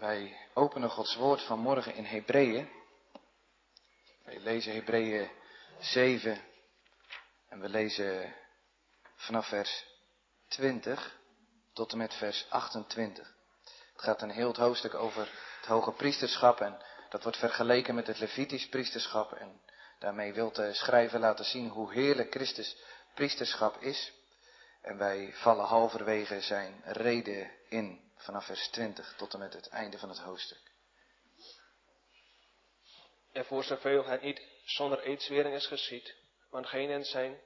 Wij openen Gods woord vanmorgen in Hebreeën. Wij lezen Hebreeën 7 en we lezen vanaf vers 20 tot en met vers 28. Het gaat een heel hoofdstuk over het hoge priesterschap en dat wordt vergeleken met het Levitisch priesterschap en daarmee wil de schrijver laten zien hoe heerlijk Christus priesterschap is. En wij vallen halverwege zijn reden in vanaf vers 20 tot en met het einde van het hoofdstuk. En voor zoveel hij niet zonder eedswering is geschied, want geen zijn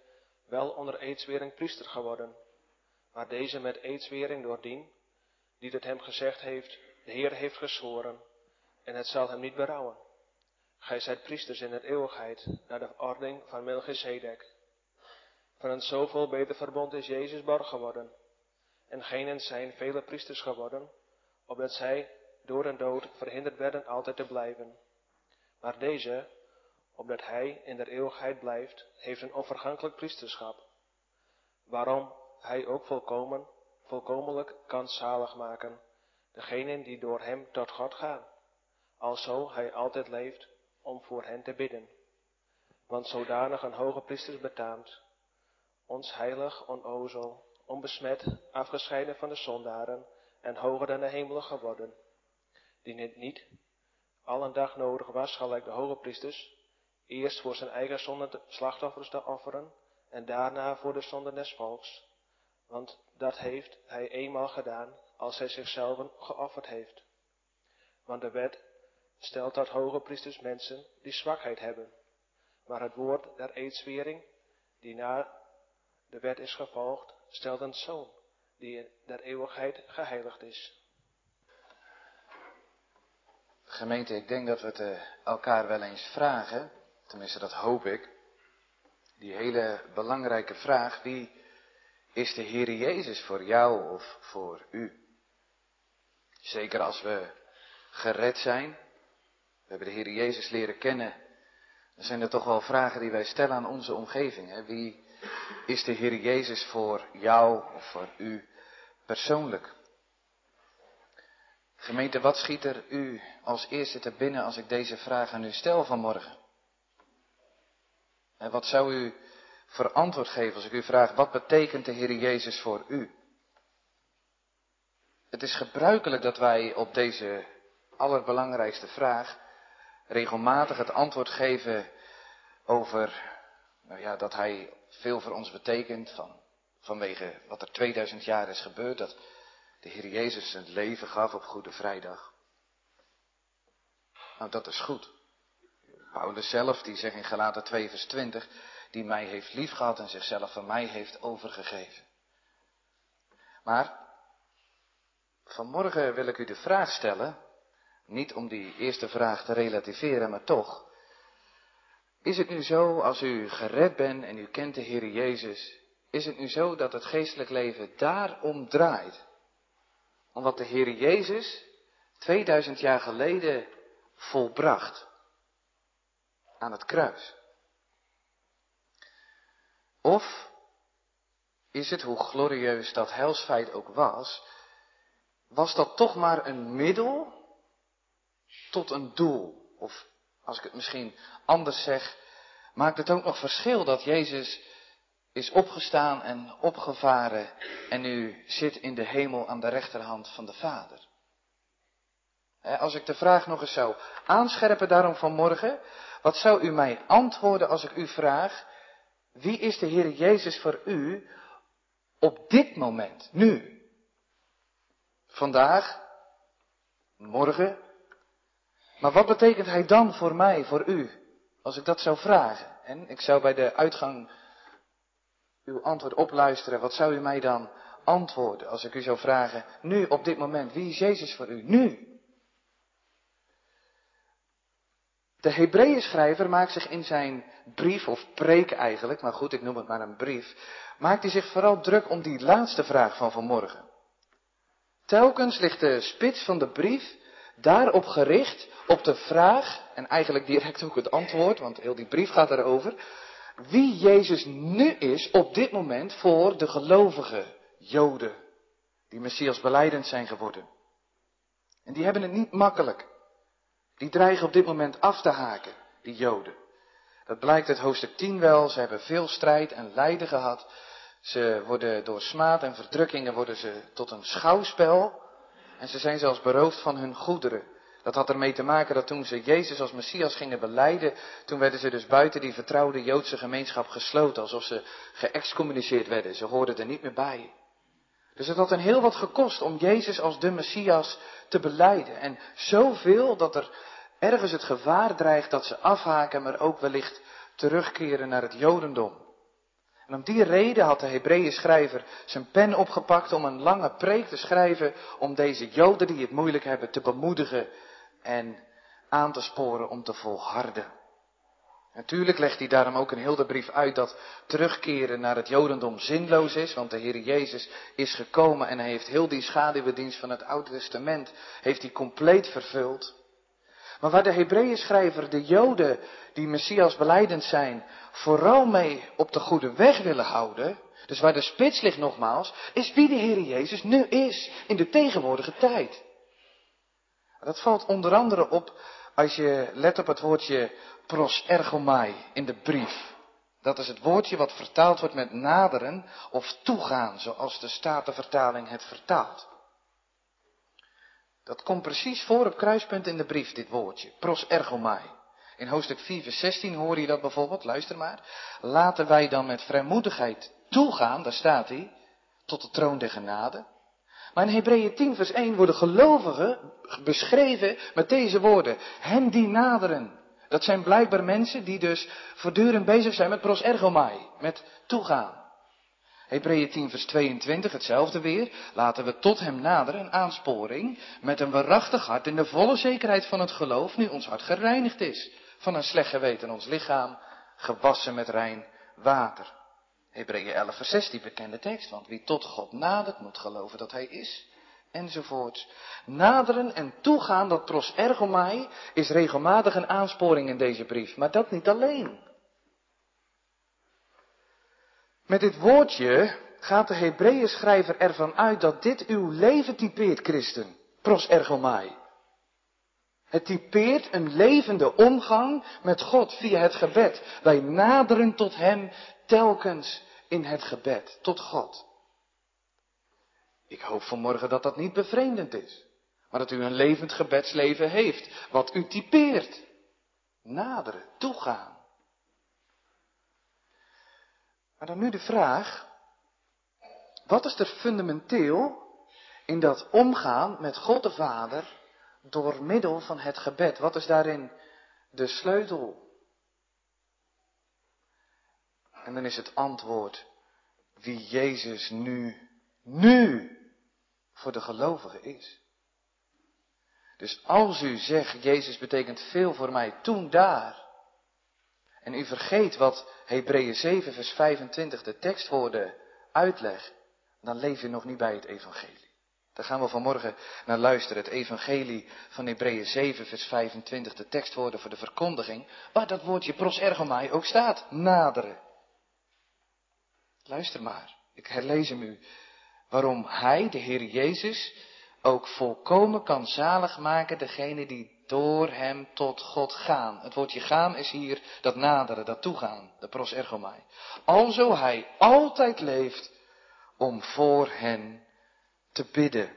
wel onder eedswering priester geworden, maar deze met eedswering doordien, die het hem gezegd heeft, de Heer heeft gezworen, en het zal hem niet berouwen. Gij zijt priesters in het eeuwigheid, naar de ordening van Melchizedek. Van een zoveel beter verbond is Jezus borg geworden, en genen zijn vele priesters geworden, opdat zij door een dood verhinderd werden altijd te blijven. Maar deze, opdat hij in der eeuwigheid blijft, heeft een onvergankelijk priesterschap, waarom hij ook volkomen, volkomenlijk kan zalig maken, degenen die door hem tot God gaan, alzo hij altijd leeft om voor hen te bidden. Want zodanig een hoge priesters betaamt, ons heilig, onozel, onbesmet, afgescheiden van de zondaren en hoger dan de hemelen geworden, die het niet al een dag nodig was, gelijk de hoge priesters, eerst voor zijn eigen zonde slachtoffers te offeren en daarna voor de zonde des volks, want dat heeft hij eenmaal gedaan als hij zichzelf geofferd heeft. Want de wet stelt tot hoge priesters mensen die zwakheid hebben, maar het woord der eedswering, die na de wet is gevolgd, stelt een zoon die der eeuwigheid geheiligd is. Gemeente, ik denk dat we het eh, elkaar wel eens vragen, tenminste dat hoop ik. Die hele belangrijke vraag, wie is de Heer Jezus voor jou of voor u? Zeker als we gered zijn, we hebben de Heer Jezus leren kennen, dan zijn er toch wel vragen die wij stellen aan onze omgeving. Hè? Wie is de Heer Jezus voor jou of voor u persoonlijk? Gemeente, wat schiet er u als eerste te binnen als ik deze vraag aan u stel vanmorgen? En wat zou u voor antwoord geven als ik u vraag, wat betekent de Heer Jezus voor u? Het is gebruikelijk dat wij op deze allerbelangrijkste vraag regelmatig het antwoord geven over nou ja, dat Hij veel voor ons betekent van, vanwege wat er 2000 jaar is gebeurd, dat de Heer Jezus zijn leven gaf op Goede Vrijdag. Nou, dat is goed. Paulus zelf, die zegt in Galaten 2 vers 20, die mij heeft liefgehad en zichzelf van mij heeft overgegeven. Maar, vanmorgen wil ik u de vraag stellen, niet om die eerste vraag te relativeren, maar toch, is het nu zo, als u gered bent en u kent de Heer Jezus, is het nu zo dat het geestelijk leven daarom draait? Omdat de Heer Jezus 2000 jaar geleden volbracht aan het kruis. Of is het, hoe glorieus dat helsfeit ook was, was dat toch maar een middel tot een doel? Of als ik het misschien anders zeg, maakt het ook nog verschil dat Jezus is opgestaan en opgevaren en nu zit in de hemel aan de rechterhand van de Vader. Als ik de vraag nog eens zou aanscherpen daarom vanmorgen, wat zou u mij antwoorden als ik u vraag, wie is de Heer Jezus voor u op dit moment, nu? Vandaag, morgen, maar wat betekent hij dan voor mij, voor u, als ik dat zou vragen? En ik zou bij de uitgang uw antwoord opluisteren. Wat zou u mij dan antwoorden als ik u zou vragen, nu op dit moment, wie is Jezus voor u? Nu. De Hebreeënschrijver maakt zich in zijn brief, of preek eigenlijk, maar goed, ik noem het maar een brief, maakt hij zich vooral druk om die laatste vraag van vanmorgen. Telkens ligt de spits van de brief daarop gericht, op de vraag, en eigenlijk direct ook het antwoord, want heel die brief gaat erover, wie Jezus nu is op dit moment voor de gelovige Joden, die Messias beleidend zijn geworden. En die hebben het niet makkelijk. Die dreigen op dit moment af te haken, die Joden. Dat blijkt uit hoofdstuk 10 wel. Ze hebben veel strijd en lijden gehad. Ze worden door smaad en verdrukkingen worden ze tot een schouwspel. En ze zijn zelfs beroofd van hun goederen. Dat had ermee te maken dat toen ze Jezus als Messias gingen beleiden, toen werden ze dus buiten die vertrouwde Joodse gemeenschap gesloten, alsof ze geëxcommuniceerd werden. Ze hoorden er niet meer bij. Dus het had een heel wat gekost om Jezus als de Messias te beleiden. En zoveel dat er ergens het gevaar dreigt dat ze afhaken, maar ook wellicht terugkeren naar het Jodendom. En om die reden had de Hebreeën schrijver zijn pen opgepakt om een lange preek te schrijven om deze Joden die het moeilijk hebben te bemoedigen en aan te sporen om te volharden. Natuurlijk legt hij daarom ook een hele brief uit dat terugkeren naar het Jodendom zinloos is, want de Heer Jezus is gekomen en hij heeft heel die schaduwdienst van het Oude Testament, heeft hij compleet vervuld. Maar waar de Hebreeën schrijver de Joden die Messias beleidend zijn, vooral mee op de goede weg willen houden, dus waar de spits ligt nogmaals, is wie de Heer Jezus nu is in de tegenwoordige tijd. Dat valt onder andere op als je let op het woordje prosergomai in de brief. Dat is het woordje wat vertaald wordt met naderen of toegaan, zoals de Statenvertaling het vertaalt. Dat komt precies voor op kruispunt in de brief, dit woordje, prosergomai. In hoofdstuk 4, vers 16 hoor je dat bijvoorbeeld, luister maar. Laten wij dan met vrijmoedigheid toegaan, daar staat hij, tot de troon der genade. Maar in Hebreeën 10, vers 1 worden gelovigen beschreven met deze woorden. Hen die naderen. Dat zijn blijkbaar mensen die dus voortdurend bezig zijn met prosergomai, met toegaan. Hebreeën 10 vers 22, hetzelfde weer. Laten we tot hem naderen, een aansporing, met een waarachtig hart in de volle zekerheid van het geloof, nu ons hart gereinigd is. Van een slecht geweten ons lichaam, gewassen met rein water. Hebreeën 11 vers 6, die bekende tekst, want wie tot God nadert, moet geloven dat hij is. Enzovoort. Naderen en toegaan, dat pros ergomai, is regelmatig een aansporing in deze brief. Maar dat niet alleen. Met dit woordje gaat de Hebreeën schrijver ervan uit dat dit uw leven typeert, christen. Pros ergomai. Het typeert een levende omgang met God via het gebed. Wij naderen tot Hem telkens in het gebed, tot God. Ik hoop vanmorgen dat dat niet bevreemdend is, maar dat u een levend gebedsleven heeft, wat u typeert. Naderen, toegaan. Maar dan nu de vraag, wat is er fundamenteel in dat omgaan met God de Vader door middel van het gebed? Wat is daarin de sleutel? En dan is het antwoord wie Jezus nu, nu voor de gelovige is. Dus als u zegt, Jezus betekent veel voor mij toen daar, en u vergeet wat Hebreeën 7 vers 25 de tekstwoorden uitlegt, dan leef je nog niet bij het evangelie. Daar gaan we vanmorgen naar luisteren, het evangelie van Hebreeën 7 vers 25, de tekstwoorden voor de verkondiging, waar dat woordje prosergomai ook staat, naderen. Luister maar, ik herlees hem u. Waarom hij, de Heer Jezus, ook volkomen kan zalig maken degene die door hem tot God gaan. Het woordje gaan is hier dat naderen, dat toegaan, de prosergomai. Alzo hij altijd leeft om voor hen te bidden.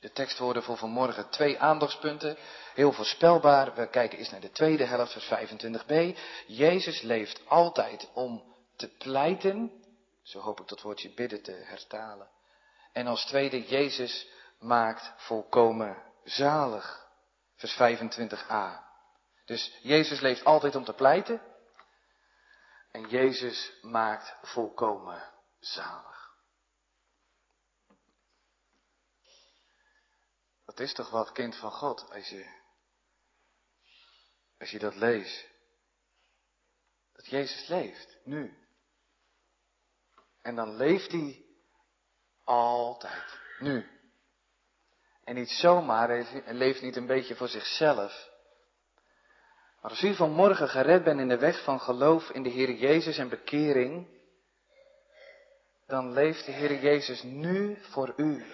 De tekstwoorden voor vanmorgen twee aandachtspunten. Heel voorspelbaar. We kijken eens naar de tweede helft, vers 25b. Jezus leeft altijd om te pleiten. Zo hoop ik dat woordje bidden te hertalen. En als tweede, Jezus maakt volkomen zalig. Vers 25a. Dus Jezus leeft altijd om te pleiten. En Jezus maakt volkomen zalig. Dat is toch wat kind van God als je, als je dat leest. Dat Jezus leeft, nu. En dan leeft hij altijd, nu. En niet zomaar, en leeft niet een beetje voor zichzelf. Maar als u vanmorgen gered bent in de weg van geloof in de Heer Jezus en bekering, dan leeft de Heer Jezus nu voor u.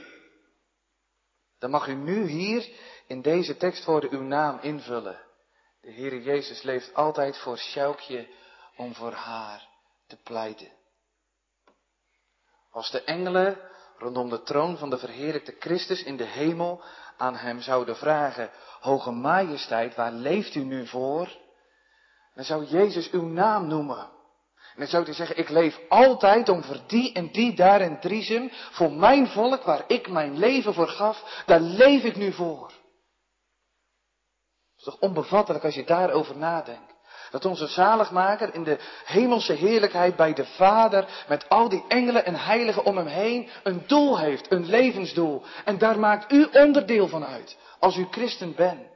Dan mag u nu hier in deze tekstwoorden uw naam invullen. De Heere Jezus leeft altijd voor Sjoukje om voor haar te pleiten. Als de engelen rondom de troon van de verheerlijkte Christus in de hemel aan hem zouden vragen, Hoge Majesteit, waar leeft u nu voor? Dan zou Jezus uw naam noemen. En dan zou hij zeggen, ik leef altijd om voor die en die daar in Driesem, voor mijn volk waar ik mijn leven voor gaf, daar leef ik nu voor. Het is toch onbevattelijk als je daarover nadenkt. Dat onze zaligmaker in de hemelse heerlijkheid bij de Vader met al die engelen en heiligen om hem heen een doel heeft, een levensdoel. En daar maakt u onderdeel van uit, als u christen bent.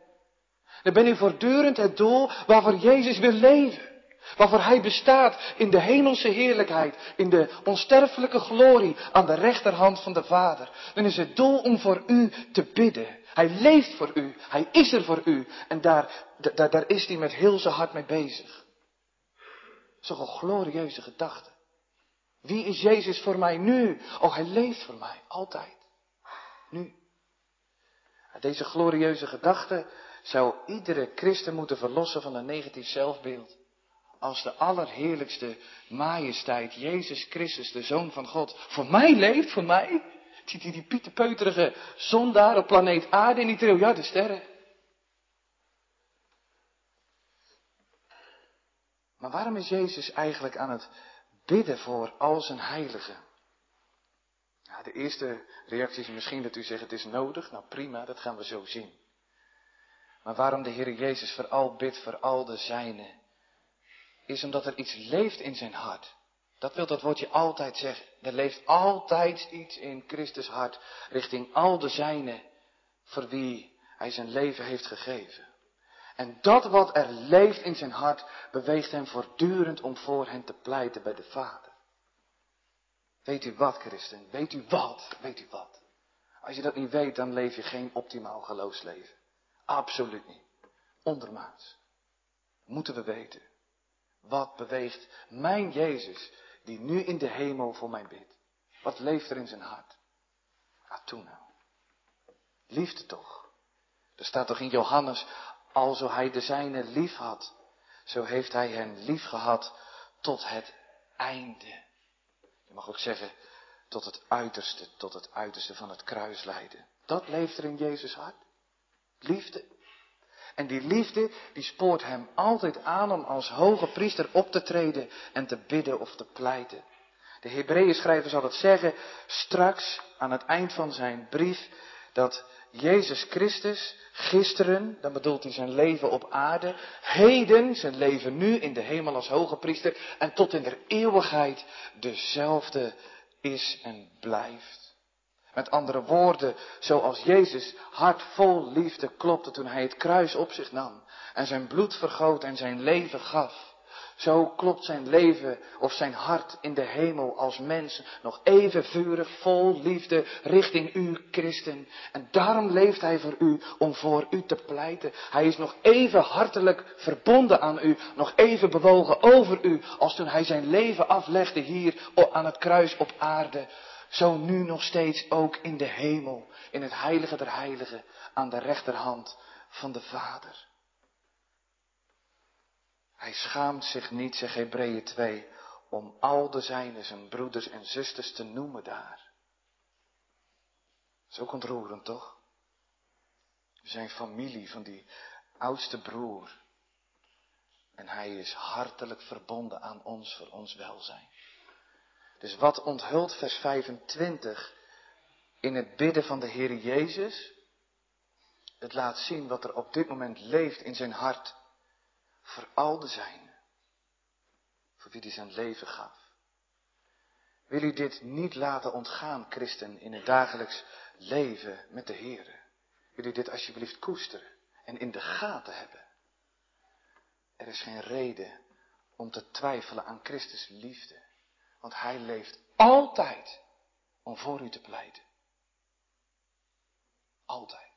Dan ben u voortdurend het doel waarvoor Jezus wil leven. Waarvoor Hij bestaat in de hemelse heerlijkheid, in de onsterfelijke glorie aan de rechterhand van de Vader. Dan is het doel om voor u te bidden. Hij leeft voor u, Hij is er voor u en daar, daar, daar is Hij met heel zijn hart mee bezig. Zo'n glorieuze gedachte. Wie is Jezus voor mij nu? Oh, Hij leeft voor mij, altijd. Nu. Deze glorieuze gedachte zou iedere christen moeten verlossen van een negatief zelfbeeld. Als de allerheerlijkste majesteit, Jezus Christus, de Zoon van God, voor mij leeft, voor mij. Die, die, die pieterpeuterige zondaar op planeet aarde in die triljarden sterren. Maar waarom is Jezus eigenlijk aan het bidden voor al zijn heiligen? Ja, de eerste reactie is misschien dat u zegt het is nodig. Nou prima, dat gaan we zo zien. Maar waarom de Heer Jezus vooral bidt voor al de zijnen, is omdat er iets leeft in zijn hart. Dat wil dat woordje altijd zeggen. Er leeft altijd iets in Christus hart richting al de zijnen voor wie hij zijn leven heeft gegeven. En dat wat er leeft in zijn hart beweegt hem voortdurend om voor hen te pleiten bij de Vader. Weet u wat, christen? Weet u wat? Weet u wat? Als je dat niet weet, dan leef je geen optimaal geloofsleven. Absoluut niet. Ondermaats. Moeten we weten. Wat beweegt mijn Jezus, die nu in de hemel voor mij bidt? Wat leeft er in zijn hart? Ah, toen nou. Liefde toch. Er staat toch in Johannes, alzo hij de zijne lief had, zo heeft hij hen lief gehad tot het einde. Je mag ook zeggen, tot het uiterste, tot het uiterste van het kruislijden. Dat leeft er in Jezus hart. Liefde. En die liefde, die spoort hem altijd aan om als hoge priester op te treden en te bidden of te pleiten. De Hebreeën schrijver zal het zeggen straks aan het eind van zijn brief dat Jezus Christus gisteren, dan bedoelt hij zijn leven op aarde, heden zijn leven nu in de hemel als hoge priester en tot in de eeuwigheid dezelfde is en blijft. Met andere woorden, zoals Jezus hart vol liefde klopte toen hij het kruis op zich nam en zijn bloed vergoot en zijn leven gaf. Zo klopt zijn leven of zijn hart in de hemel als mens nog even vurig, vol liefde richting u, christen. En daarom leeft hij voor u om voor u te pleiten. Hij is nog even hartelijk verbonden aan u, nog even bewogen over u, als toen hij zijn leven aflegde hier aan het kruis op aarde zo nu nog steeds ook in de hemel, in het heilige der heiligen, aan de rechterhand van de Vader. Hij schaamt zich niet, zegt Hebreeën 2, om al de zijnen, zijn broeders en zusters te noemen daar. Dat is ook ontroerend, toch? Zijn familie van die oudste broer. En hij is hartelijk verbonden aan ons voor ons welzijn. Dus wat onthult vers 25 in het bidden van de Heer Jezus? Het laat zien wat er op dit moment leeft in zijn hart voor al de zijnen, voor wie hij zijn leven gaf. Wil u dit niet laten ontgaan, christen, in het dagelijks leven met de Heer? Wil u dit alsjeblieft koesteren en in de gaten hebben? Er is geen reden om te twijfelen aan Christus liefde. Want hij leeft altijd om voor u te pleiten. Altijd.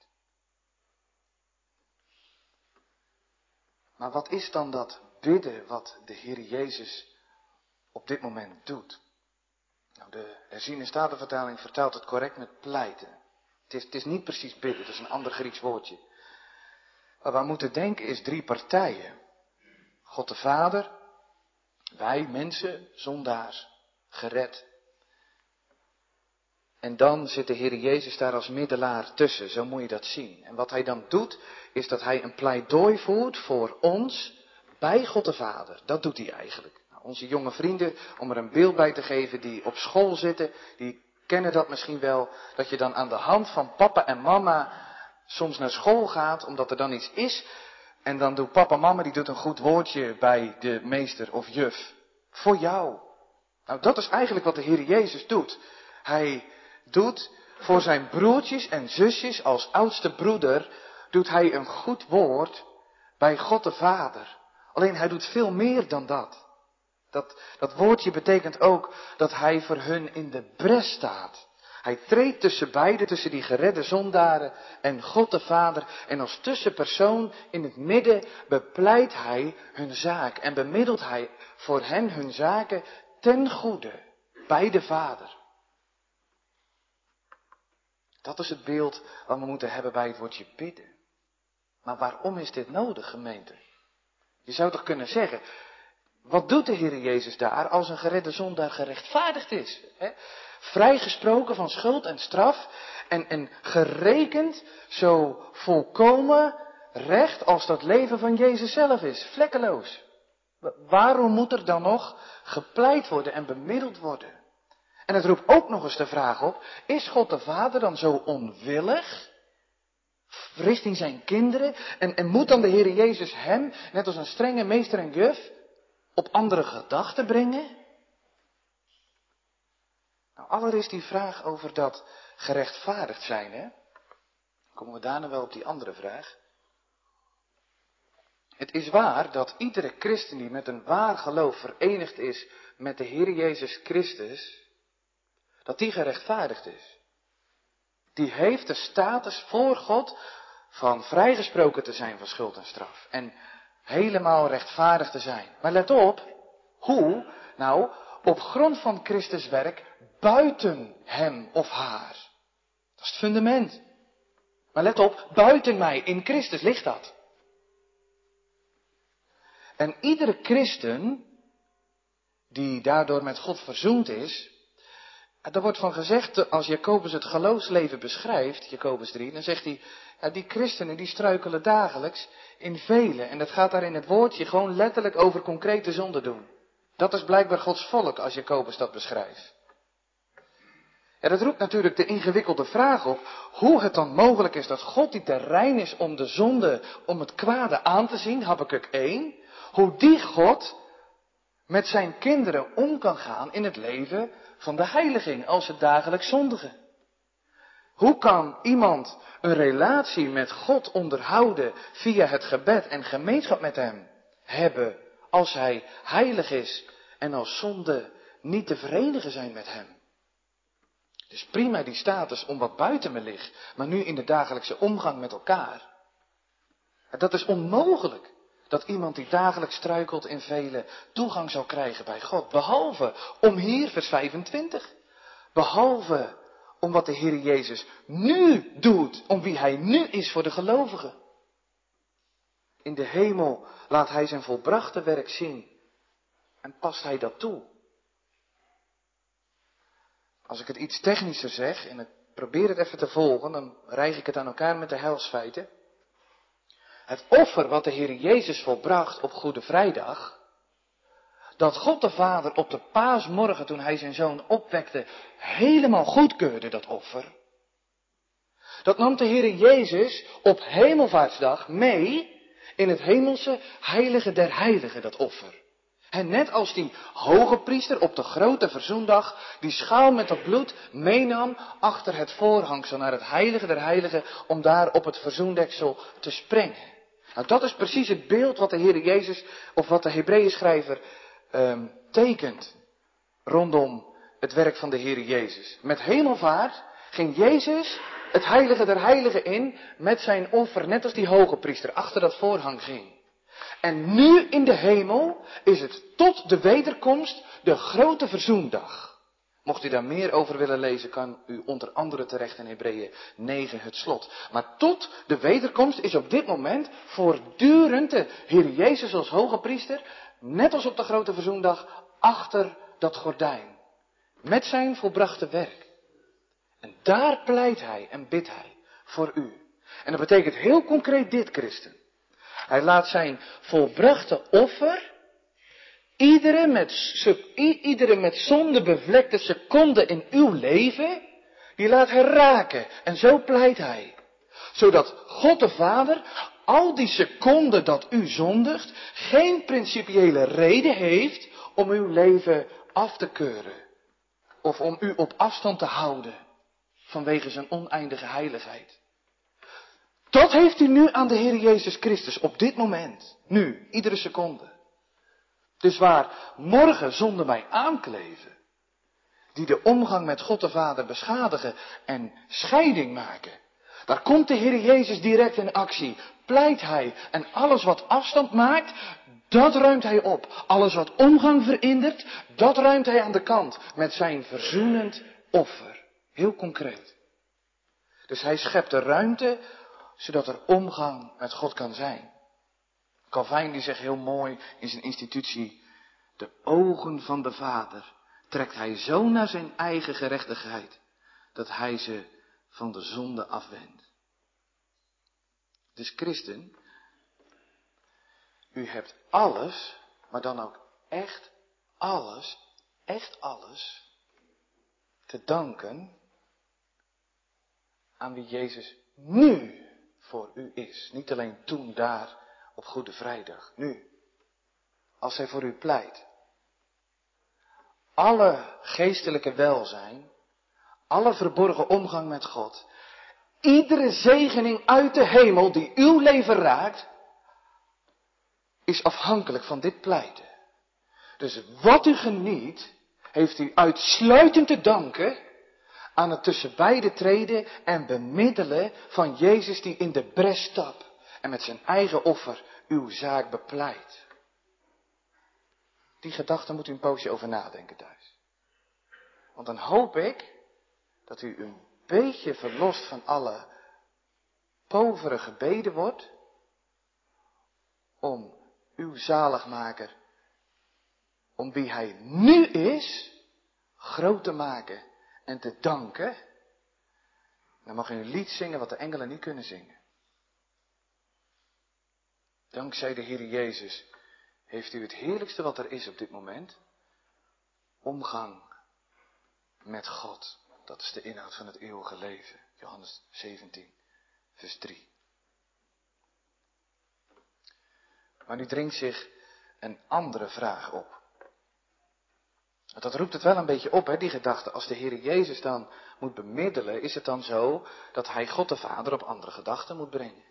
Maar wat is dan dat bidden wat de Heer Jezus op dit moment doet? Nou, de herziene statenvertaling vertaalt het correct met pleiten. Het is, het is niet precies bidden, dat is een ander Grieks woordje. Wat we moeten denken is drie partijen. God de Vader, wij mensen, zondaars, gered. En dan zit de Heer Jezus daar als middelaar tussen, zo moet je dat zien. En wat hij dan doet, is dat hij een pleidooi voert voor ons bij God de Vader. Dat doet hij eigenlijk. Nou, onze jonge vrienden, om er een beeld bij te geven, die op school zitten, die kennen dat misschien wel, dat je dan aan de hand van papa en mama soms naar school gaat, omdat er dan iets is. En dan doet papa en mama, die doet een goed woordje bij de meester of juf. Voor jou. Nou, dat is eigenlijk wat de Heer Jezus doet. Hij doet voor zijn broertjes en zusjes als oudste broeder, doet hij een goed woord bij God de Vader. Alleen hij doet veel meer dan dat. Dat, dat woordje betekent ook dat hij voor hun in de bres staat. Hij treedt tussen beiden, tussen die geredde zondaren en God de Vader. En als tussenpersoon in het midden bepleit hij hun zaak en bemiddelt hij voor hen hun zaken ten goede bij de Vader. Dat is het beeld wat we moeten hebben bij het woordje bidden. Maar waarom is dit nodig, gemeente? Je zou toch kunnen zeggen, wat doet de Heer Jezus daar als een geredde zondaar gerechtvaardigd is? Hè? Vrijgesproken van schuld en straf en, en gerekend zo volkomen recht als dat leven van Jezus zelf is, vlekkeloos. Waarom moet er dan nog gepleit worden en bemiddeld worden? En het roept ook nog eens de vraag op, is God de Vader dan zo onwillig richting zijn kinderen? En, en moet dan de Heer Jezus hem, net als een strenge meester en juf, op andere gedachten brengen? Nou, allereerst die vraag over dat gerechtvaardigd zijn, hè? Komen we daarna wel op die andere vraag? Het is waar dat iedere christen die met een waar geloof verenigd is met de Heer Jezus Christus, dat die gerechtvaardigd is. Die heeft de status voor God van vrijgesproken te zijn van schuld en straf. En helemaal rechtvaardig te zijn. Maar let op, hoe? Nou, op grond van Christus werk buiten hem of haar. Dat is het fundament. Maar let op, buiten mij, in Christus ligt dat. En iedere christen die daardoor met God verzoend is, er wordt van gezegd, als Jacobus het geloofsleven beschrijft, Jacobus 3, dan zegt hij, die christenen die struikelen dagelijks in vele. En dat gaat daar in het woordje gewoon letterlijk over concrete zonde doen. Dat is blijkbaar Gods volk als Jacobus dat beschrijft. En dat roept natuurlijk de ingewikkelde vraag op, hoe het dan mogelijk is dat God die terrein is om de zonde, om het kwade aan te zien, Habakkuk 1, hoe die God met zijn kinderen om kan gaan in het leven van de heiliging als ze dagelijks zondigen. Hoe kan iemand een relatie met God onderhouden via het gebed en gemeenschap met Hem hebben als Hij heilig is en als zonde niet te verenigen zijn met Hem? Dus prima die status om wat buiten me ligt, maar nu in de dagelijkse omgang met elkaar. Dat is onmogelijk dat iemand die dagelijks struikelt in vele toegang zou krijgen bij God. Behalve om hier, vers 25, behalve om wat de Heer Jezus nu doet, om wie Hij nu is voor de gelovigen. In de hemel laat Hij zijn volbrachte werk zien en past Hij dat toe. Als ik het iets technischer zeg en ik probeer het even te volgen, dan rijg ik het aan elkaar met de heilsfeiten. Het offer wat de Heer Jezus volbracht op Goede Vrijdag, dat God de Vader op de paasmorgen toen hij zijn zoon opwekte, helemaal goedkeurde dat offer. Dat nam de Heer Jezus op hemelvaartsdag mee in het hemelse heilige der heiligen, dat offer. En net als die hoge priester op de grote verzoendag die schaal met dat bloed meenam achter het voorhangsel naar het heilige der heiligen om daar op het verzoendeksel te springen. Nou, dat is precies het beeld wat de Heer Jezus, of wat de Hebreeën schrijver um, tekent rondom het werk van de Heer Jezus. Met hemelvaart ging Jezus het heilige der heiligen in met zijn offer, net als die hoge priester achter dat voorhang ging. En nu in de hemel is het tot de wederkomst de grote verzoendag. Mocht u daar meer over willen lezen, kan u onder andere terecht in Hebreeën 9 het slot. Maar tot de wederkomst is op dit moment voortdurend de Heer Jezus als hoge priester, net als op de grote verzoendag, achter dat gordijn. Met zijn volbrachte werk. En daar pleit hij en bidt hij voor u. En dat betekent heel concreet dit, christen. Hij laat zijn volbrachte offer Iedere met, iedere met zonde bevlekte seconde in uw leven, die laat hij raken. En zo pleit hij. Zodat God de Vader al die seconden dat u zondigt, geen principiële reden heeft om uw leven af te keuren. Of om u op afstand te houden vanwege zijn oneindige heiligheid. Dat heeft u nu aan de Heer Jezus Christus op dit moment. Nu, iedere seconde. Dus waar morgen zonden mij aankleven, die de omgang met God de Vader beschadigen en scheiding maken, daar komt de Heer Jezus direct in actie. Pleit Hij en alles wat afstand maakt, dat ruimt Hij op. Alles wat omgang verindert, dat ruimt Hij aan de kant met zijn verzoenend offer. Heel concreet. Dus Hij schept de ruimte zodat er omgang met God kan zijn. Calvijn die zegt heel mooi in zijn institutie, de ogen van de Vader trekt hij zo naar zijn eigen gerechtigheid, dat hij ze van de zonde afwendt. Dus christen, u hebt alles, maar dan ook echt alles, echt alles, te danken aan wie Jezus nu voor u is. Niet alleen toen daar op Goede Vrijdag, nu. Als hij voor u pleit. Alle geestelijke welzijn, alle verborgen omgang met God, iedere zegening uit de hemel die uw leven raakt, is afhankelijk van dit pleiten. Dus wat u geniet, heeft u uitsluitend te danken aan het tussen beide treden en bemiddelen van Jezus die in de bres stapt en met zijn eigen offer uw zaak bepleit. Die gedachte moet u een poosje over nadenken thuis. Want dan hoop ik dat u een beetje verlost van alle povere gebeden wordt om uw zaligmaker, om wie hij nu is, groot te maken en te danken. Dan mag u een lied zingen wat de engelen niet kunnen zingen. Dankzij de Heer Jezus heeft u het heerlijkste wat er is op dit moment. Omgang met God. Dat is de inhoud van het eeuwige leven. Johannes 17, vers 3. Maar nu dringt zich een andere vraag op. Dat roept het wel een beetje op, hè, die gedachte. Als de Heer Jezus dan moet bemiddelen, is het dan zo dat Hij God de Vader op andere gedachten moet brengen?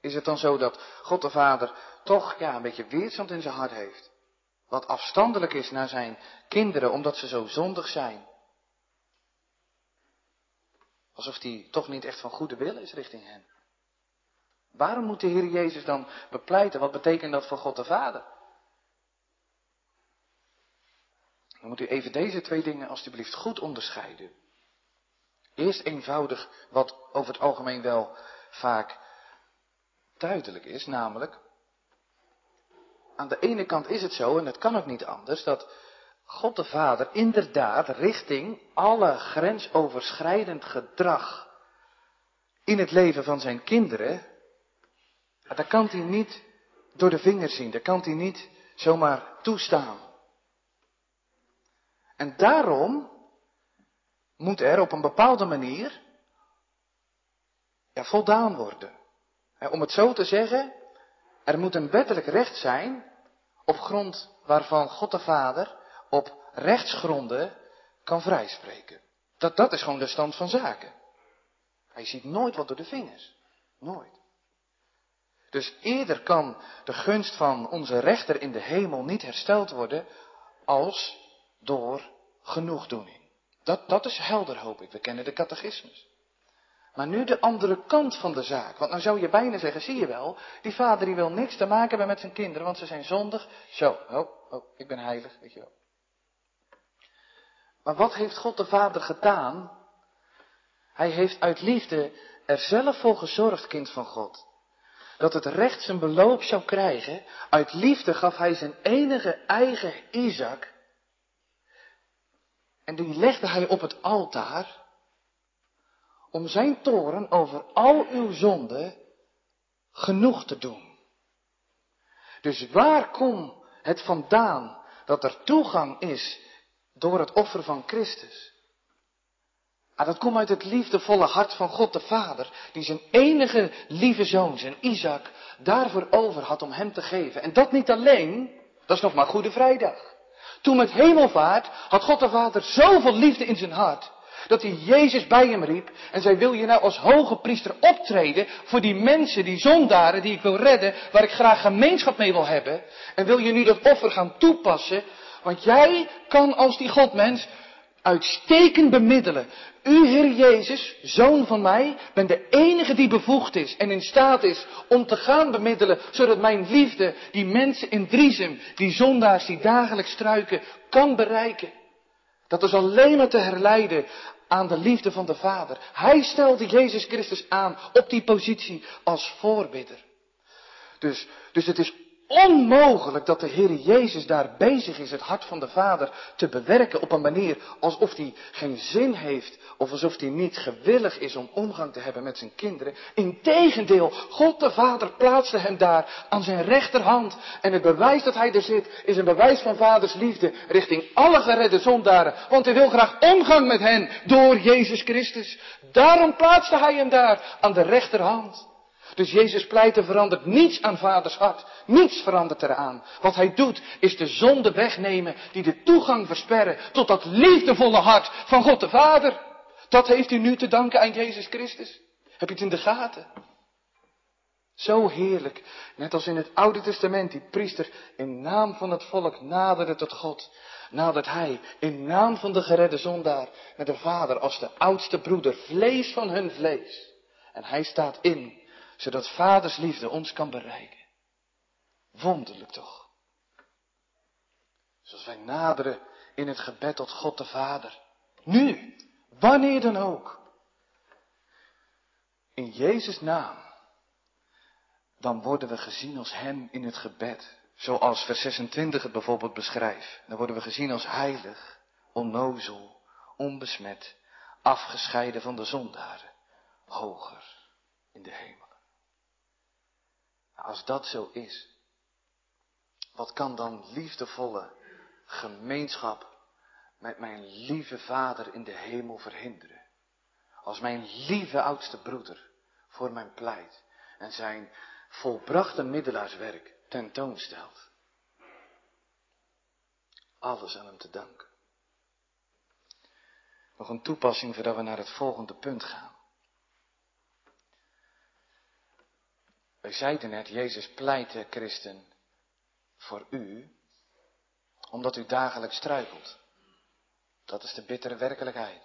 Is het dan zo dat God de Vader toch ja, een beetje weerstand in zijn hart heeft? Wat afstandelijk is naar zijn kinderen omdat ze zo zondig zijn? Alsof hij toch niet echt van goede wil is richting hen. Waarom moet de Heer Jezus dan bepleiten? Wat betekent dat voor God de Vader? Dan moet u even deze twee dingen alstublieft goed onderscheiden. Eerst eenvoudig wat over het algemeen wel vaak duidelijk is, namelijk, aan de ene kant is het zo, en het kan ook niet anders, dat God de Vader inderdaad richting alle grensoverschrijdend gedrag in het leven van zijn kinderen, daar kan hij niet door de vingers zien, daar kan hij niet zomaar toestaan. En daarom moet er op een bepaalde manier voldaan worden. Om het zo te zeggen, er moet een wettelijk recht zijn op grond waarvan God de Vader op rechtsgronden kan vrijspreken. Dat, dat is gewoon de stand van zaken. Hij ziet nooit wat door de vingers. Nooit. Dus eerder kan de gunst van onze rechter in de hemel niet hersteld worden als door genoegdoening. Dat, dat is helder, hoop ik. We kennen de catechismus. Maar nu de andere kant van de zaak. Want nou zou je bijna zeggen, zie je wel, die vader die wil niks te maken hebben met zijn kinderen, want ze zijn zondig. Zo, oh, oh, ik ben heilig, weet je wel. Maar wat heeft God de Vader gedaan? Hij heeft uit liefde er zelf voor gezorgd, kind van God, dat het recht zijn beloop zou krijgen. Uit liefde gaf hij zijn enige eigen Isaac. En die legde hij op het altaar om zijn toren over al uw zonden genoeg te doen. Dus waar komt het vandaan dat er toegang is door het offer van Christus? Ah, dat komt uit het liefdevolle hart van God de Vader, die zijn enige lieve zoon, zijn Isaac, daarvoor over had om hem te geven. En dat niet alleen, dat is nog maar Goede Vrijdag. Toen met hemelvaart had God de Vader zoveel liefde in zijn hart, dat hij Jezus bij hem riep en zei, wil je nou als hoge priester optreden voor die mensen, die zondaren die ik wil redden, waar ik graag gemeenschap mee wil hebben? En wil je nu dat offer gaan toepassen? Want jij kan als die Godmens uitstekend bemiddelen. U, Heer Jezus, zoon van mij, bent de enige die bevoegd is en in staat is om te gaan bemiddelen, zodat mijn liefde die mensen in Driesem, die zondaars die dagelijks struiken, kan bereiken. Dat is alleen maar te herleiden aan de liefde van de Vader. Hij stelde Jezus Christus aan op die positie als voorbidder. Dus, dus het is onmogelijk dat de Heer Jezus daar bezig is het hart van de Vader te bewerken op een manier alsof hij geen zin heeft of alsof hij niet gewillig is om omgang te hebben met zijn kinderen. Integendeel, God de Vader plaatste hem daar aan zijn rechterhand en het bewijs dat hij er zit is een bewijs van Vaders liefde richting alle geredde zondaren, want hij wil graag omgang met hen door Jezus Christus. Daarom plaatste hij hem daar aan de rechterhand. Dus Jezus pleiten verandert niets aan vaders hart. Niets verandert eraan. Wat hij doet is de zonde wegnemen die de toegang versperren tot dat liefdevolle hart van God de Vader. Dat heeft u nu te danken aan Jezus Christus. Heb je het in de gaten? Zo heerlijk. Net als in het Oude Testament, die priester in naam van het volk naderde tot God. Nadert hij in naam van de geredde zondaar met de Vader als de oudste broeder, vlees van hun vlees. En hij staat in zodat vaders liefde ons kan bereiken. Wonderlijk toch? Zoals wij naderen in het gebed tot God de Vader. Nu, wanneer dan ook. In Jezus' naam. Dan worden we gezien als Hem in het gebed. Zoals vers 26 het bijvoorbeeld beschrijft. Dan worden we gezien als heilig, onnozel, onbesmet, afgescheiden van de zondaren, hoger in de hemel. Als dat zo is, wat kan dan liefdevolle gemeenschap met mijn lieve Vader in de hemel verhinderen? Als mijn lieve oudste broeder voor mijn pleit en zijn volbrachte middelaarswerk tentoonstelt. Alles aan hem te danken. Nog een toepassing voordat we naar het volgende punt gaan. Wij zeiden net, Jezus pleitte, christen, voor u, omdat u dagelijks struikelt. Dat is de bittere werkelijkheid.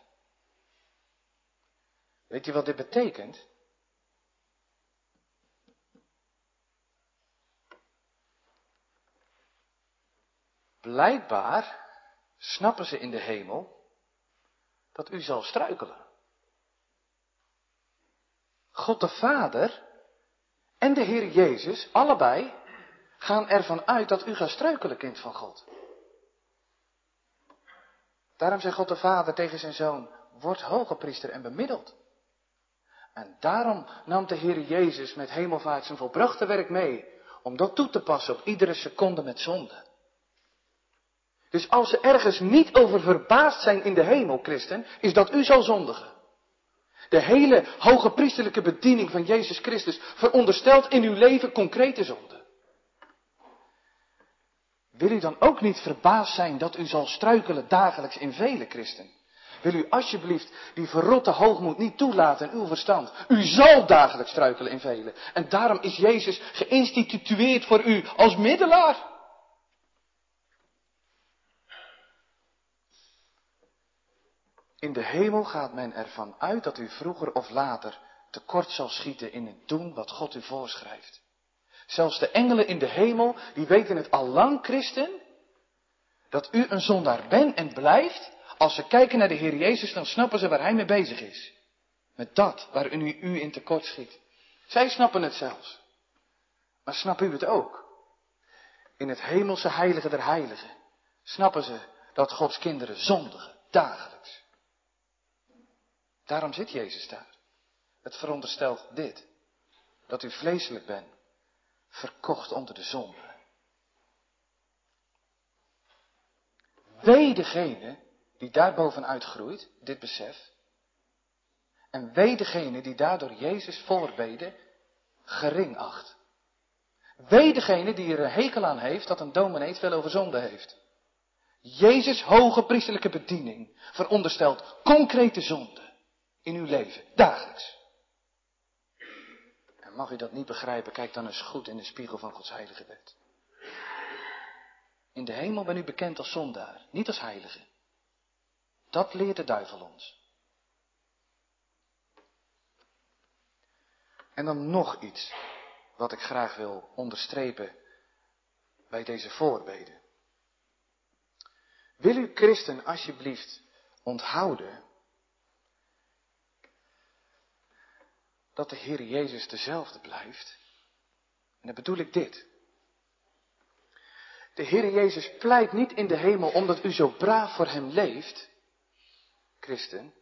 Weet u wat dit betekent? Blijkbaar snappen ze in de hemel dat u zal struikelen. God de Vader en de Heer Jezus, allebei, gaan ervan uit dat u gaat struikelen, kind van God. Daarom zei God de Vader tegen zijn zoon, word hoge priester en bemiddeld. En daarom nam de Heer Jezus met hemelvaart zijn volbrachte werk mee, om dat toe te passen op iedere seconde met zonde. Dus als ze ergens niet over verbaasd zijn in de hemel, christen, is dat u zal zondigen. De hele hoge priesterlijke bediening van Jezus Christus veronderstelt in uw leven concrete zonde. Wil u dan ook niet verbaasd zijn dat u zal struikelen dagelijks in vele christen? Wil u alsjeblieft die verrotte hoogmoed niet toelaten in uw verstand? U zal dagelijks struikelen in vele. En daarom is Jezus geïnstitueerd voor u als middelaar. In de hemel gaat men ervan uit dat u vroeger of later tekort zal schieten in het doen wat God u voorschrijft. Zelfs de engelen in de hemel, die weten het al lang, christen, dat u een zondaar bent en blijft, Als ze kijken naar de Heer Jezus, dan snappen ze waar Hij mee bezig is. Met dat waar u, u in tekort schiet. Zij snappen het zelfs. Maar snappen u het ook? In het hemelse heilige der heiligen snappen ze dat Gods kinderen zondigen, dagelijks. Daarom zit Jezus daar. Het veronderstelt dit. Dat u vleeselijk bent, verkocht onder de zonde. Wee degene die daar bovenuit groeit, dit besef. En wee degene die daardoor Jezus voorbeden gering acht. Wee degene die er een hekel aan heeft dat een dominee veel over zonde heeft. Jezus' hoge priesterlijke bediening veronderstelt concrete zonde in uw leven, dagelijks. En mag u dat niet begrijpen, kijk dan eens goed in de spiegel van Gods heilige wet. In de hemel ben u bekend als zondaar, niet als heilige. Dat leert de duivel ons. En dan nog iets wat ik graag wil onderstrepen bij deze voorbeden. Wil u christen alsjeblieft onthouden dat de Heer Jezus dezelfde blijft? En dan bedoel ik dit. De Heer Jezus pleit niet in de hemel omdat u zo braaf voor Hem leeft, christen.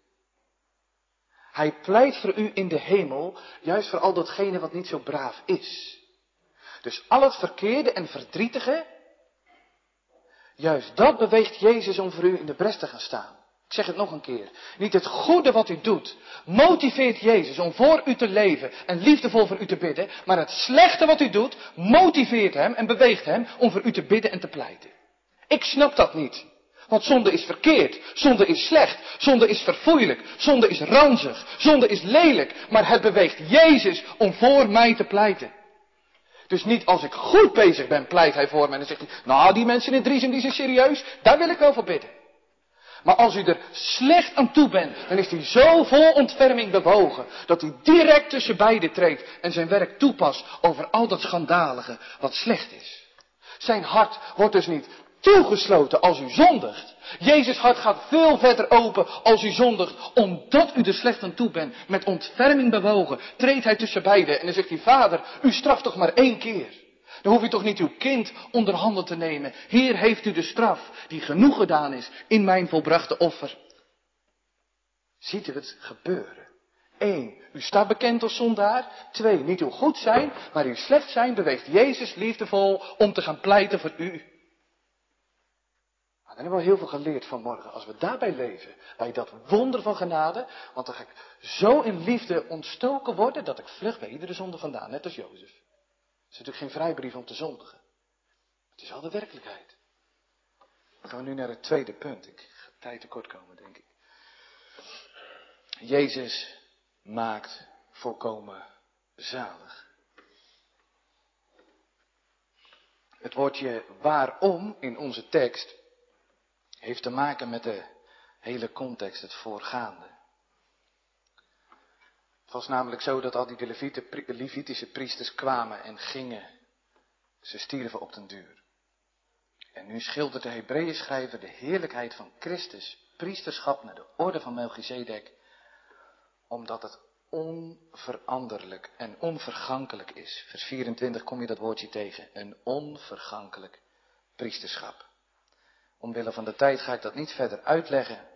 Hij pleit voor u in de hemel, juist voor al datgene wat niet zo braaf is. Dus al het verkeerde en verdrietige, juist dat beweegt Jezus om voor u in de bres te gaan staan. Ik zeg het nog een keer. Niet het goede wat u doet motiveert Jezus om voor u te leven en liefdevol voor u te bidden, maar het slechte wat u doet motiveert hem en beweegt hem om voor u te bidden en te pleiten. Ik snap dat niet. Want zonde is verkeerd, zonde is slecht, zonde is verfoeilijk, zonde is ranzig, zonde is lelijk, maar het beweegt Jezus om voor mij te pleiten. Dus niet als ik goed bezig ben, pleit hij voor mij en zegt hij, nou die mensen in Driesem die zijn serieus, daar wil ik wel voor bidden. Maar als u er slecht aan toe bent, dan is hij zo vol ontferming bewogen, dat hij direct tussen beiden treedt en zijn werk toepast over al dat schandalige wat slecht is. Zijn hart wordt dus niet toegesloten als u zondigt. Jezus hart gaat veel verder open als u zondigt, omdat u er slecht aan toe bent. Met ontferming bewogen treedt hij tussen beiden en dan zegt hij, vader, u straft toch maar één keer. Dan hoef u toch niet uw kind onder handen te nemen. Hier heeft u de straf die genoeg gedaan is in mijn volbrachte offer. Ziet u het gebeuren? Eén, u staat bekend als zondaar. Twee, niet uw goed zijn, maar uw slecht zijn beweegt Jezus liefdevol om te gaan pleiten voor u. Nou, dan hebben we heel veel geleerd vanmorgen. Als we daarbij leven, bij dat wonder van genade, want dan ga ik zo in liefde ontstoken worden dat ik vlug bij iedere zonde vandaan, net als Jozef. Is natuurlijk geen vrijbrief om te zondigen. Het is al de werkelijkheid. Dan gaan we nu naar het tweede punt. Ik ga tijd tekort komen, denk ik. Jezus maakt volkomen zalig. Het woordje waarom in onze tekst heeft te maken met de hele context, het voorgaande. Het was namelijk zo dat al die Levitische priesters kwamen en gingen. Ze stierven op den duur. En nu schildert de Hebreeën schrijver de heerlijkheid van Christus, priesterschap naar de orde van Melchizedek, omdat het onveranderlijk en onvergankelijk is. Vers 24 kom je dat woordje tegen, een onvergankelijk priesterschap. Omwille van de tijd ga ik dat niet verder uitleggen.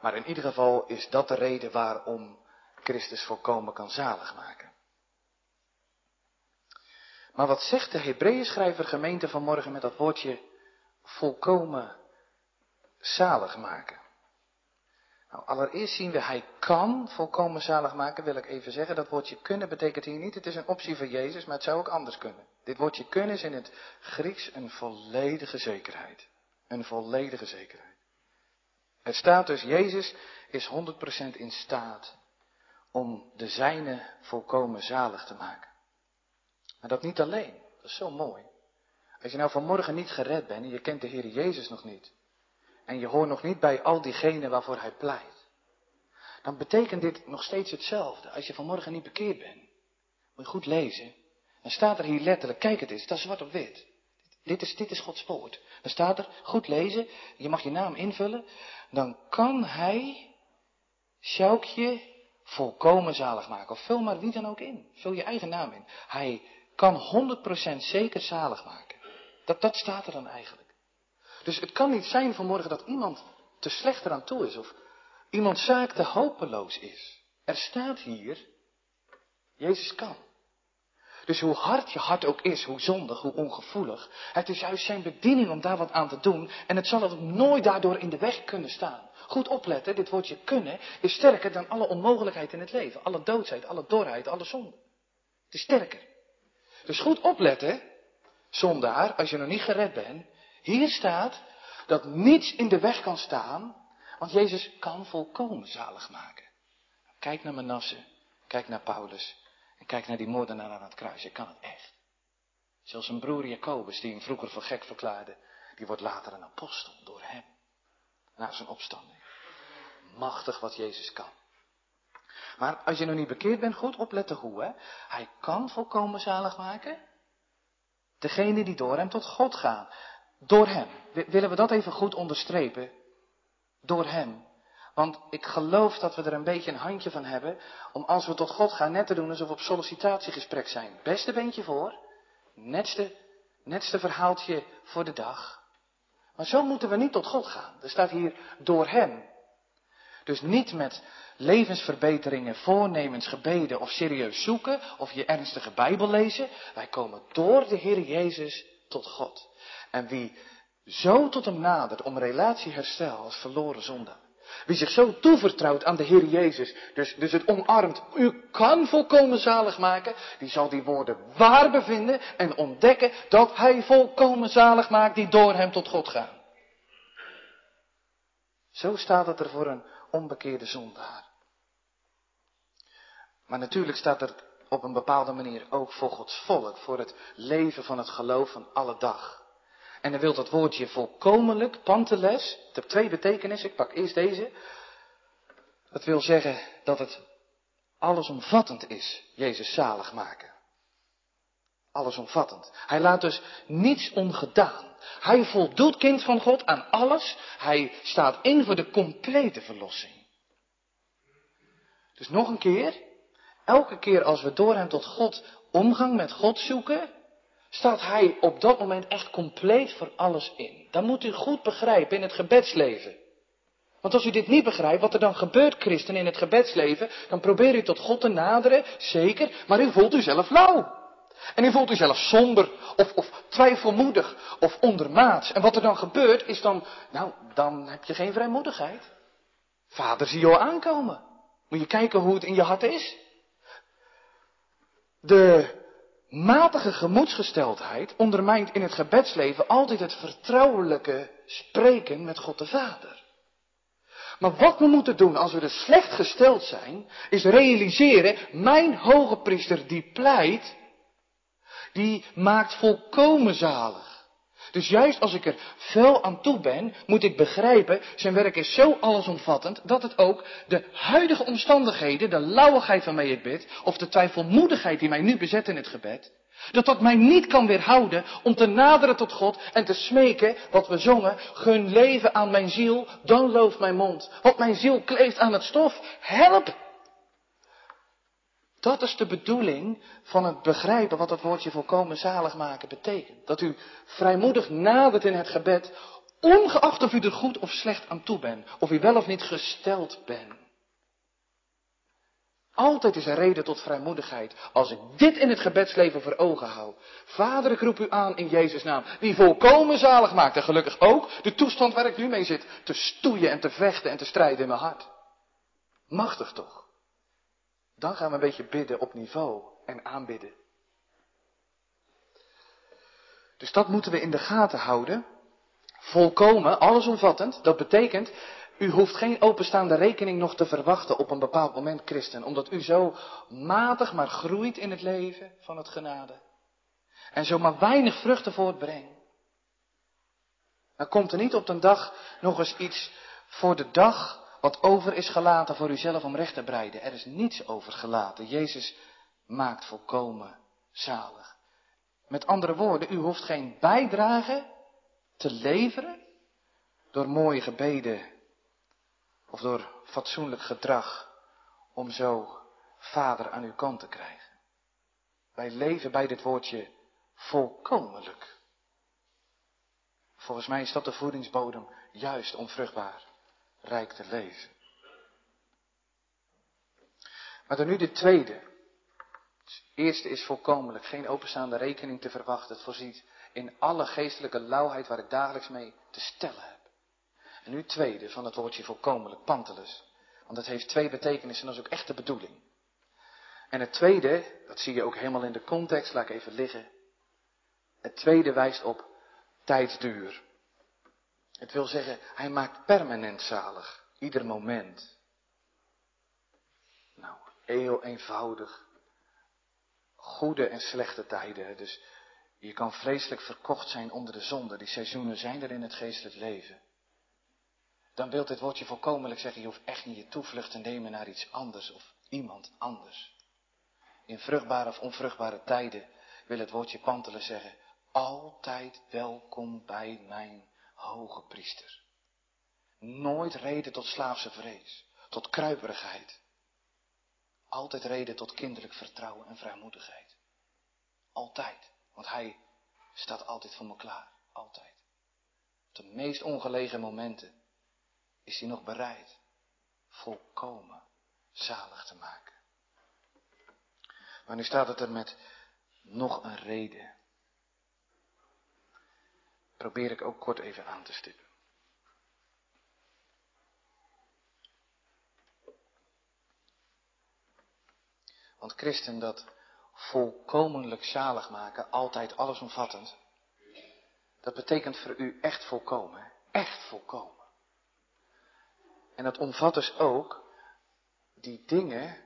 Maar in ieder geval is dat de reden waarom Christus volkomen kan zalig maken. Maar wat zegt de Hebreeën schrijver gemeente vanmorgen met dat woordje volkomen zalig maken? Nou, allereerst zien we, hij kan volkomen zalig maken, wil ik even zeggen. Dat woordje kunnen betekent hier niet, het is een optie voor Jezus, maar het zou ook anders kunnen. Dit woordje kunnen is in het Grieks een volledige zekerheid. Een volledige zekerheid. Het staat dus, Jezus is 100% in staat om de zijne volkomen zalig te maken. Maar dat niet alleen, dat is zo mooi. Als je nou vanmorgen niet gered bent en je kent de Heer Jezus nog niet, en je hoort nog niet bij al diegenen waarvoor Hij pleit, dan betekent dit nog steeds hetzelfde. Als je vanmorgen niet bekeerd bent, moet je goed lezen. Dan staat er hier letterlijk, kijk het eens, dat is zwart op wit. Dit is, dit is Gods woord. Dan staat er, goed lezen, je mag je naam invullen. Dan kan hij Sjoukje volkomen zalig maken. Of vul maar wie dan ook in. Vul je eigen naam in. Hij kan 100% zeker zalig maken. Dat, dat staat er dan eigenlijk. Dus het kan niet zijn vanmorgen dat iemand te slecht eraan toe is. Of iemand zaak te hopeloos is. Er staat hier, Jezus kan. Dus hoe hard je hart ook is, hoe zondig, hoe ongevoelig, het is juist zijn bediening om daar wat aan te doen en het zal ook nooit daardoor in de weg kunnen staan. Goed opletten, dit woordje kunnen is sterker dan alle onmogelijkheid in het leven, alle doodsheid, alle dorheid, alle zonde. Het is sterker. Dus goed opletten, zondaar, als je nog niet gered bent, hier staat dat niets in de weg kan staan, want Jezus kan volkomen zalig maken. Kijk naar Manasse, kijk naar Paulus, kijk naar die moordenaar aan het kruis. Ik kan het echt. Zelfs zijn broer Jacobus, die hem vroeger voor gek verklaarde, die wordt later een apostel door hem. Na zijn opstanding. Machtig wat Jezus kan. Maar als je nog niet bekeerd bent, goed opletten hoe, hè. Hij kan volkomen zalig maken. Degene die door hem tot God gaan. Door hem. Willen we dat even goed onderstrepen? Door hem. Want ik geloof dat we er een beetje een handje van hebben om als we tot God gaan net te doen alsof we op sollicitatiegesprek zijn. Beste beentje voor, netste, netste verhaaltje voor de dag. Maar zo moeten we niet tot God gaan. Er staat hier door Hem. Dus niet met levensverbeteringen, voornemens, gebeden of serieus zoeken of je ernstige Bijbel lezen. Wij komen door de Heer Jezus tot God. En wie zo tot Hem nadert om relatieherstel als verloren zondaar wie zich zo toevertrouwt aan de Heer Jezus, dus, dus het omarmt, u kan volkomen zalig maken, die zal die woorden waar bevinden en ontdekken dat hij volkomen zalig maakt die door hem tot God gaan. Zo staat het er voor een onbekeerde zondaar. Maar natuurlijk staat er op een bepaalde manier ook voor Gods volk, voor het leven van het geloof van alle dag. En dan wil dat woordje volkomenlijk, panteles, het heeft twee betekenissen, ik pak eerst deze. Dat wil zeggen dat het allesomvattend is, Jezus zalig maken. Allesomvattend. Hij laat dus niets ongedaan. Hij voldoet kind van God aan alles. Hij staat in voor de complete verlossing. Dus nog een keer, elke keer als we door hem tot God omgang met God zoeken, staat hij op dat moment echt compleet voor alles in. Dan moet u goed begrijpen in het gebedsleven. Want als u dit niet begrijpt, wat er dan gebeurt, christen, in het gebedsleven, dan probeer u tot God te naderen, zeker, maar u voelt u zelf lauw. En u voelt u zelf somber, of, of twijfelmoedig, of ondermaats. En wat er dan gebeurt, is dan, nou, dan heb je geen vrijmoedigheid. Vader zie je al aankomen. Moet je kijken hoe het in je hart is. De matige gemoedsgesteldheid ondermijnt in het gebedsleven altijd het vertrouwelijke spreken met God de Vader. Maar wat we moeten doen als we dus slecht gesteld zijn, is realiseren, mijn hoge priester die pleit, die maakt volkomen zalig. Dus juist als ik er fel aan toe ben, moet ik begrijpen, zijn werk is zo allesomvattend, dat het ook de huidige omstandigheden, de lauwigheid waarmee ik bid, of de twijfelmoedigheid die mij nu bezet in het gebed, dat dat mij niet kan weerhouden om te naderen tot God en te smeken wat we zongen, gun leven aan mijn ziel, dan looft mijn mond. Want mijn ziel kleeft aan het stof, help! Dat is de bedoeling van het begrijpen wat het woordje volkomen zalig maken betekent. Dat u vrijmoedig nadert in het gebed, ongeacht of u er goed of slecht aan toe bent, of u wel of niet gesteld bent. Altijd is er reden tot vrijmoedigheid als ik dit in het gebedsleven voor ogen hou. Vader, ik roep u aan in Jezus' naam, die volkomen zalig maakt en gelukkig ook de toestand waar ik nu mee zit, te stoeien en te vechten en te strijden in mijn hart. Machtig toch? Dan gaan we een beetje bidden op niveau en aanbidden. Dus dat moeten we in de gaten houden. Volkomen, allesomvattend. Dat betekent, u hoeft geen openstaande rekening nog te verwachten op een bepaald moment, christen. Omdat u zo matig maar groeit in het leven van het genade. En zo maar weinig vruchten voortbrengt. Dan komt er niet op een dag nog eens iets voor de dag wat over is gelaten voor uzelf om recht te breiden. Er is niets over gelaten. Jezus maakt volkomen zalig. Met andere woorden, u hoeft geen bijdrage te leveren door mooie gebeden of door fatsoenlijk gedrag om zo vader aan uw kant te krijgen. Wij leven bij dit woordje volkomenlijk. Volgens mij is dat de voedingsbodem juist om vruchtbaar rijk te leven. Maar dan nu de tweede. Het eerste is volkomenlijk, geen openstaande rekening te verwachten. Het voorziet in alle geestelijke lauwheid waar ik dagelijks mee te stellen heb. En nu tweede van het woordje volkomenlijk, pantelus. Want het heeft twee betekenissen en dat is ook echt de bedoeling. En het tweede, dat zie je ook helemaal in de context, laat ik even liggen. Het tweede wijst op tijdsduur. Het wil zeggen, hij maakt permanent zalig, ieder moment. Nou, heel eenvoudig. Goede en slechte tijden. Dus je kan vreselijk verkocht zijn onder de zonde. Die seizoenen zijn er in het geestelijk leven. Dan wil dit woordje volkomenlijk zeggen, je hoeft echt niet je toevlucht te nemen naar iets anders of iemand anders. In vruchtbare of onvruchtbare tijden wil het woordje pantelen zeggen, altijd welkom bij mijn hoge priester. Nooit reden tot slaafse vrees, tot kruiperigheid. Altijd reden tot kinderlijk vertrouwen en vrijmoedigheid. Altijd, want hij staat altijd voor me klaar, altijd. Op de meest ongelegen momenten is hij nog bereid volkomen zalig te maken. Maar nu staat het er met nog een reden. Probeer ik ook kort even aan te stippen. Want christen, dat volkomenlijk zalig maken, altijd allesomvattend, dat betekent voor u echt volkomen, echt volkomen. En dat omvat dus ook die dingen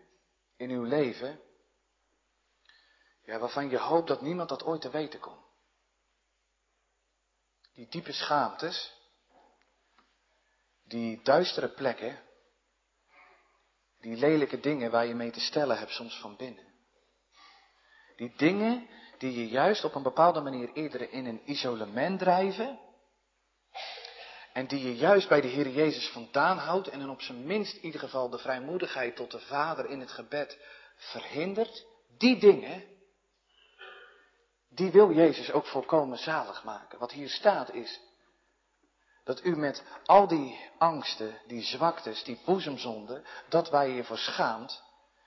in uw leven, ja, waarvan je hoopt dat niemand dat ooit te weten komt. Die diepe schaamtes, die duistere plekken, die lelijke dingen waar je mee te stellen hebt soms van binnen. Die dingen die je juist op een bepaalde manier eerder in een isolement drijven. En die je juist bij de Heer Jezus vandaan houdt en in op zijn minst in ieder geval de vrijmoedigheid tot de Vader in het gebed verhindert. Die dingen, die wil Jezus ook volkomen zalig maken. Wat hier staat is dat u met al die angsten, die zwaktes, die boezemzonden, dat waar je je voor schaamt,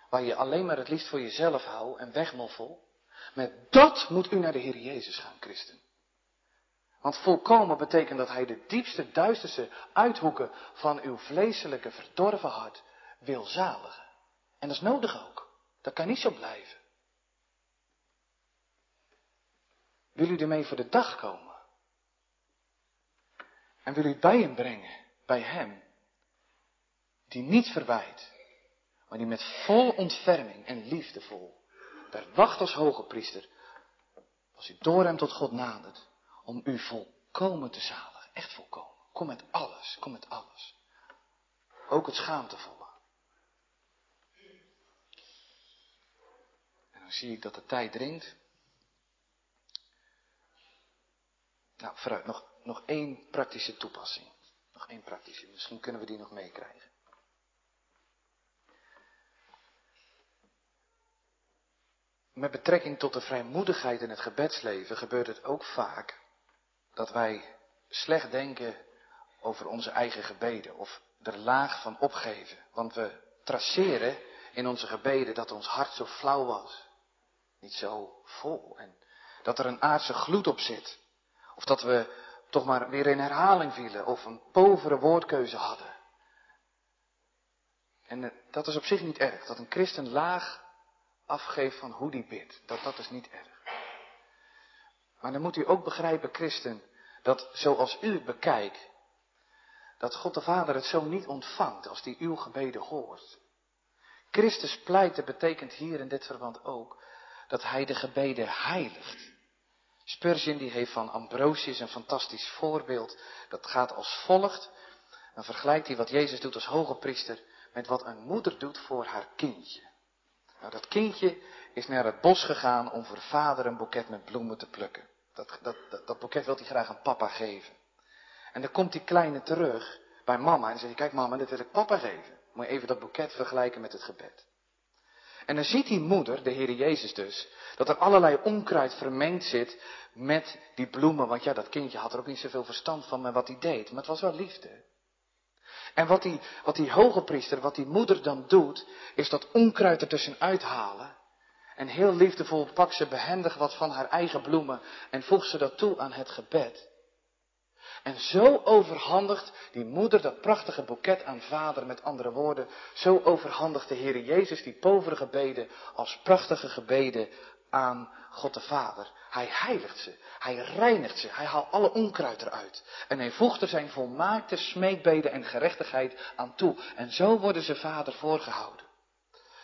waar je alleen maar het liefst voor jezelf houdt en wegmoffel, met dat moet u naar de Heer Jezus gaan, christen. Want volkomen betekent dat Hij de diepste, duisterste uithoeken van uw vleeselijke, verdorven hart wil zaligen. En dat is nodig ook. Dat kan niet zo blijven. Wil u ermee voor de dag komen? En wil u bij hem brengen, bij hem, die niet verwijt, maar die met vol ontferming en liefdevol daar wacht als hoge priester, als u door hem tot God nadert, om u volkomen te zaligen, echt volkomen. Kom met alles, kom met alles. Ook het schaamtevolle. En dan zie ik dat de tijd dringt. Nou, vooruit, nog, nog één praktische toepassing. Nog één praktische, misschien kunnen we die nog meekrijgen. Met betrekking tot de vrijmoedigheid in het gebedsleven gebeurt het ook vaak dat wij slecht denken over onze eigen gebeden of er laag van opgeven. Want we traceren in onze gebeden dat ons hart zo flauw was, niet zo vol en dat er een aardse gloed op zit. Of dat we toch maar weer in herhaling vielen of een povere woordkeuze hadden. En eh, dat is op zich niet erg, dat een christen laag afgeeft van hoe die bidt. Dat, dat is niet erg. Maar dan moet u ook begrijpen, christen, dat zoals u bekijkt, dat God de Vader het zo niet ontvangt als die uw gebeden hoort. Christus pleiten betekent hier in dit verband ook dat hij de gebeden heiligt. Spurgeon die heeft van Ambrosius een fantastisch voorbeeld. Dat gaat als volgt. Dan vergelijkt hij wat Jezus doet als hoge priester met wat een moeder doet voor haar kindje. Nou, dat kindje is naar het bos gegaan om voor vader een boeket met bloemen te plukken. Dat, dat, dat, boeket wil hij graag aan papa geven. En dan komt die kleine terug bij mama en zegt, kijk mama, dit wil ik papa geven. Moet je even dat boeket vergelijken met het gebed. En dan ziet die moeder, de Heer Jezus dus, dat er allerlei onkruid vermengd zit met die bloemen. Want ja, dat kindje had er ook niet zoveel verstand van wat hij deed. Maar het was wel liefde. En wat die, wat die hoge priester, wat die moeder dan doet, is dat onkruid ertussen uithalen. En heel liefdevol pakt ze behendig wat van haar eigen bloemen en voegt ze dat toe aan het gebed. En zo overhandigt die moeder dat prachtige boeket aan vader, met andere woorden, zo overhandigt de Heer Jezus die povere gebeden als prachtige gebeden aan God de Vader. Hij heiligt ze, hij reinigt ze, hij haalt alle onkruid eruit. En hij voegt er zijn volmaakte smeekbeden en gerechtigheid aan toe. En zo worden ze vader voorgehouden.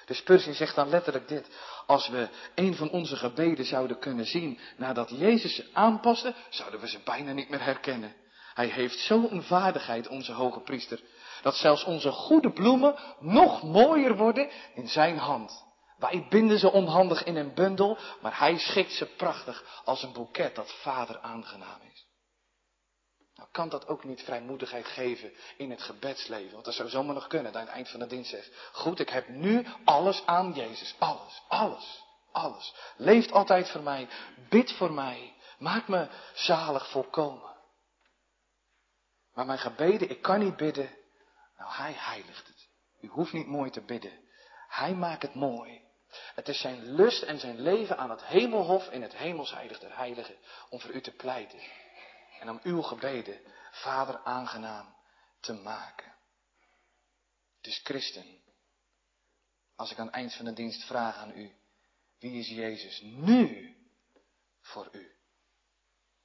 De Spurgeon zegt dan letterlijk dit. Als we een van onze gebeden zouden kunnen zien nadat Jezus ze aanpaste, zouden we ze bijna niet meer herkennen. Hij heeft zo'n vaardigheid, onze hoge priester, dat zelfs onze goede bloemen nog mooier worden in zijn hand. Wij binden ze onhandig in een bundel, maar hij schikt ze prachtig als een boeket dat vader aangenaam is. Nou kan dat ook niet vrijmoedigheid geven in het gebedsleven, want dat zou zomaar nog kunnen, aan het eind van de dienst zegt. Goed, ik heb nu alles aan Jezus, alles, alles, alles. Leeft altijd voor mij, bid voor mij, maak me zalig volkomen. Maar mijn gebeden, ik kan niet bidden. Nou, hij heiligt het. U hoeft niet mooi te bidden. Hij maakt het mooi. Het is zijn lust en zijn leven aan het hemelhof in het hemelsheilig der heiligen om voor u te pleiten. En om uw gebeden, Vader, aangenaam te maken. Dus christen, als ik aan het eind van de dienst vraag aan u, wie is Jezus nu voor u?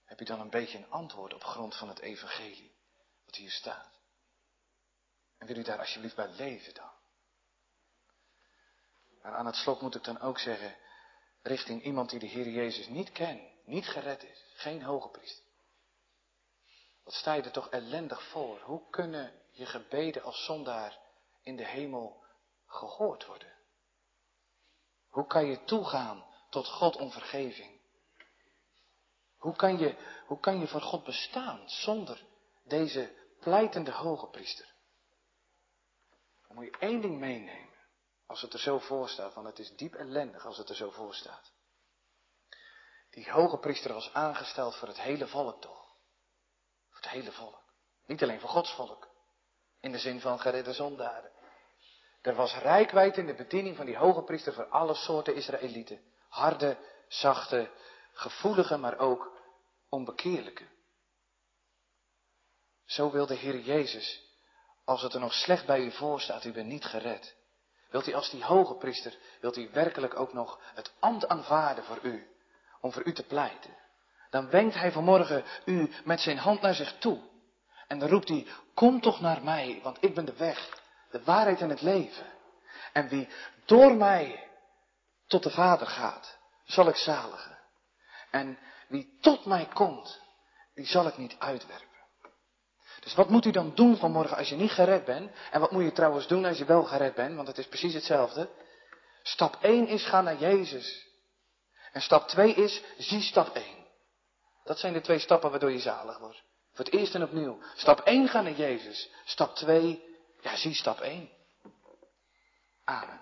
Heb u dan een beetje een antwoord op grond van het evangelie? Wat hier staat. En wil u daar alsjeblieft bij leven dan? Maar aan het slot moet ik dan ook zeggen, richting iemand die de Heer Jezus niet kent, niet gered is, geen hoge priester. Wat sta je er toch ellendig voor? Hoe kunnen je gebeden als zondaar in de hemel gehoord worden? Hoe kan je toegaan tot God om vergeving? Hoe kan je, hoe kan je voor God bestaan zonder deze pleitende hoge priester. Dan moet je één ding meenemen. Als het er zo voor staat, want het is diep ellendig als het er zo voor staat. Die hoge priester was aangesteld voor het hele volk toch? Voor het hele volk. Niet alleen voor Gods volk. In de zin van geredde zondaren. Er was rijkwijd in de bediening van die hoge priester voor alle soorten Israëlieten. Harde, zachte, gevoelige, maar ook onbekeerlijke. Zo wil de Heer Jezus, als het er nog slecht bij u voor staat, u bent niet gered. Wilt u als die hoge priester, wilt u werkelijk ook nog het ambt aanvaarden voor u, om voor u te pleiten. Dan wenkt hij vanmorgen u met zijn hand naar zich toe. En dan roept hij, kom toch naar mij, want ik ben de weg, de waarheid en het leven. En wie door mij tot de Vader gaat, zal ik zaligen. En wie tot mij komt, die zal ik niet uitwerpen. Dus wat moet u dan doen vanmorgen als je niet gered bent? En wat moet je trouwens doen als je wel gered bent? Want het is precies hetzelfde. Stap 1 is ga naar Jezus. En stap 2 is zie stap 1. Dat zijn de twee stappen waardoor je zalig wordt. Voor het eerst en opnieuw. Stap 1 ga naar Jezus. Stap 2, ja zie stap 1. Amen.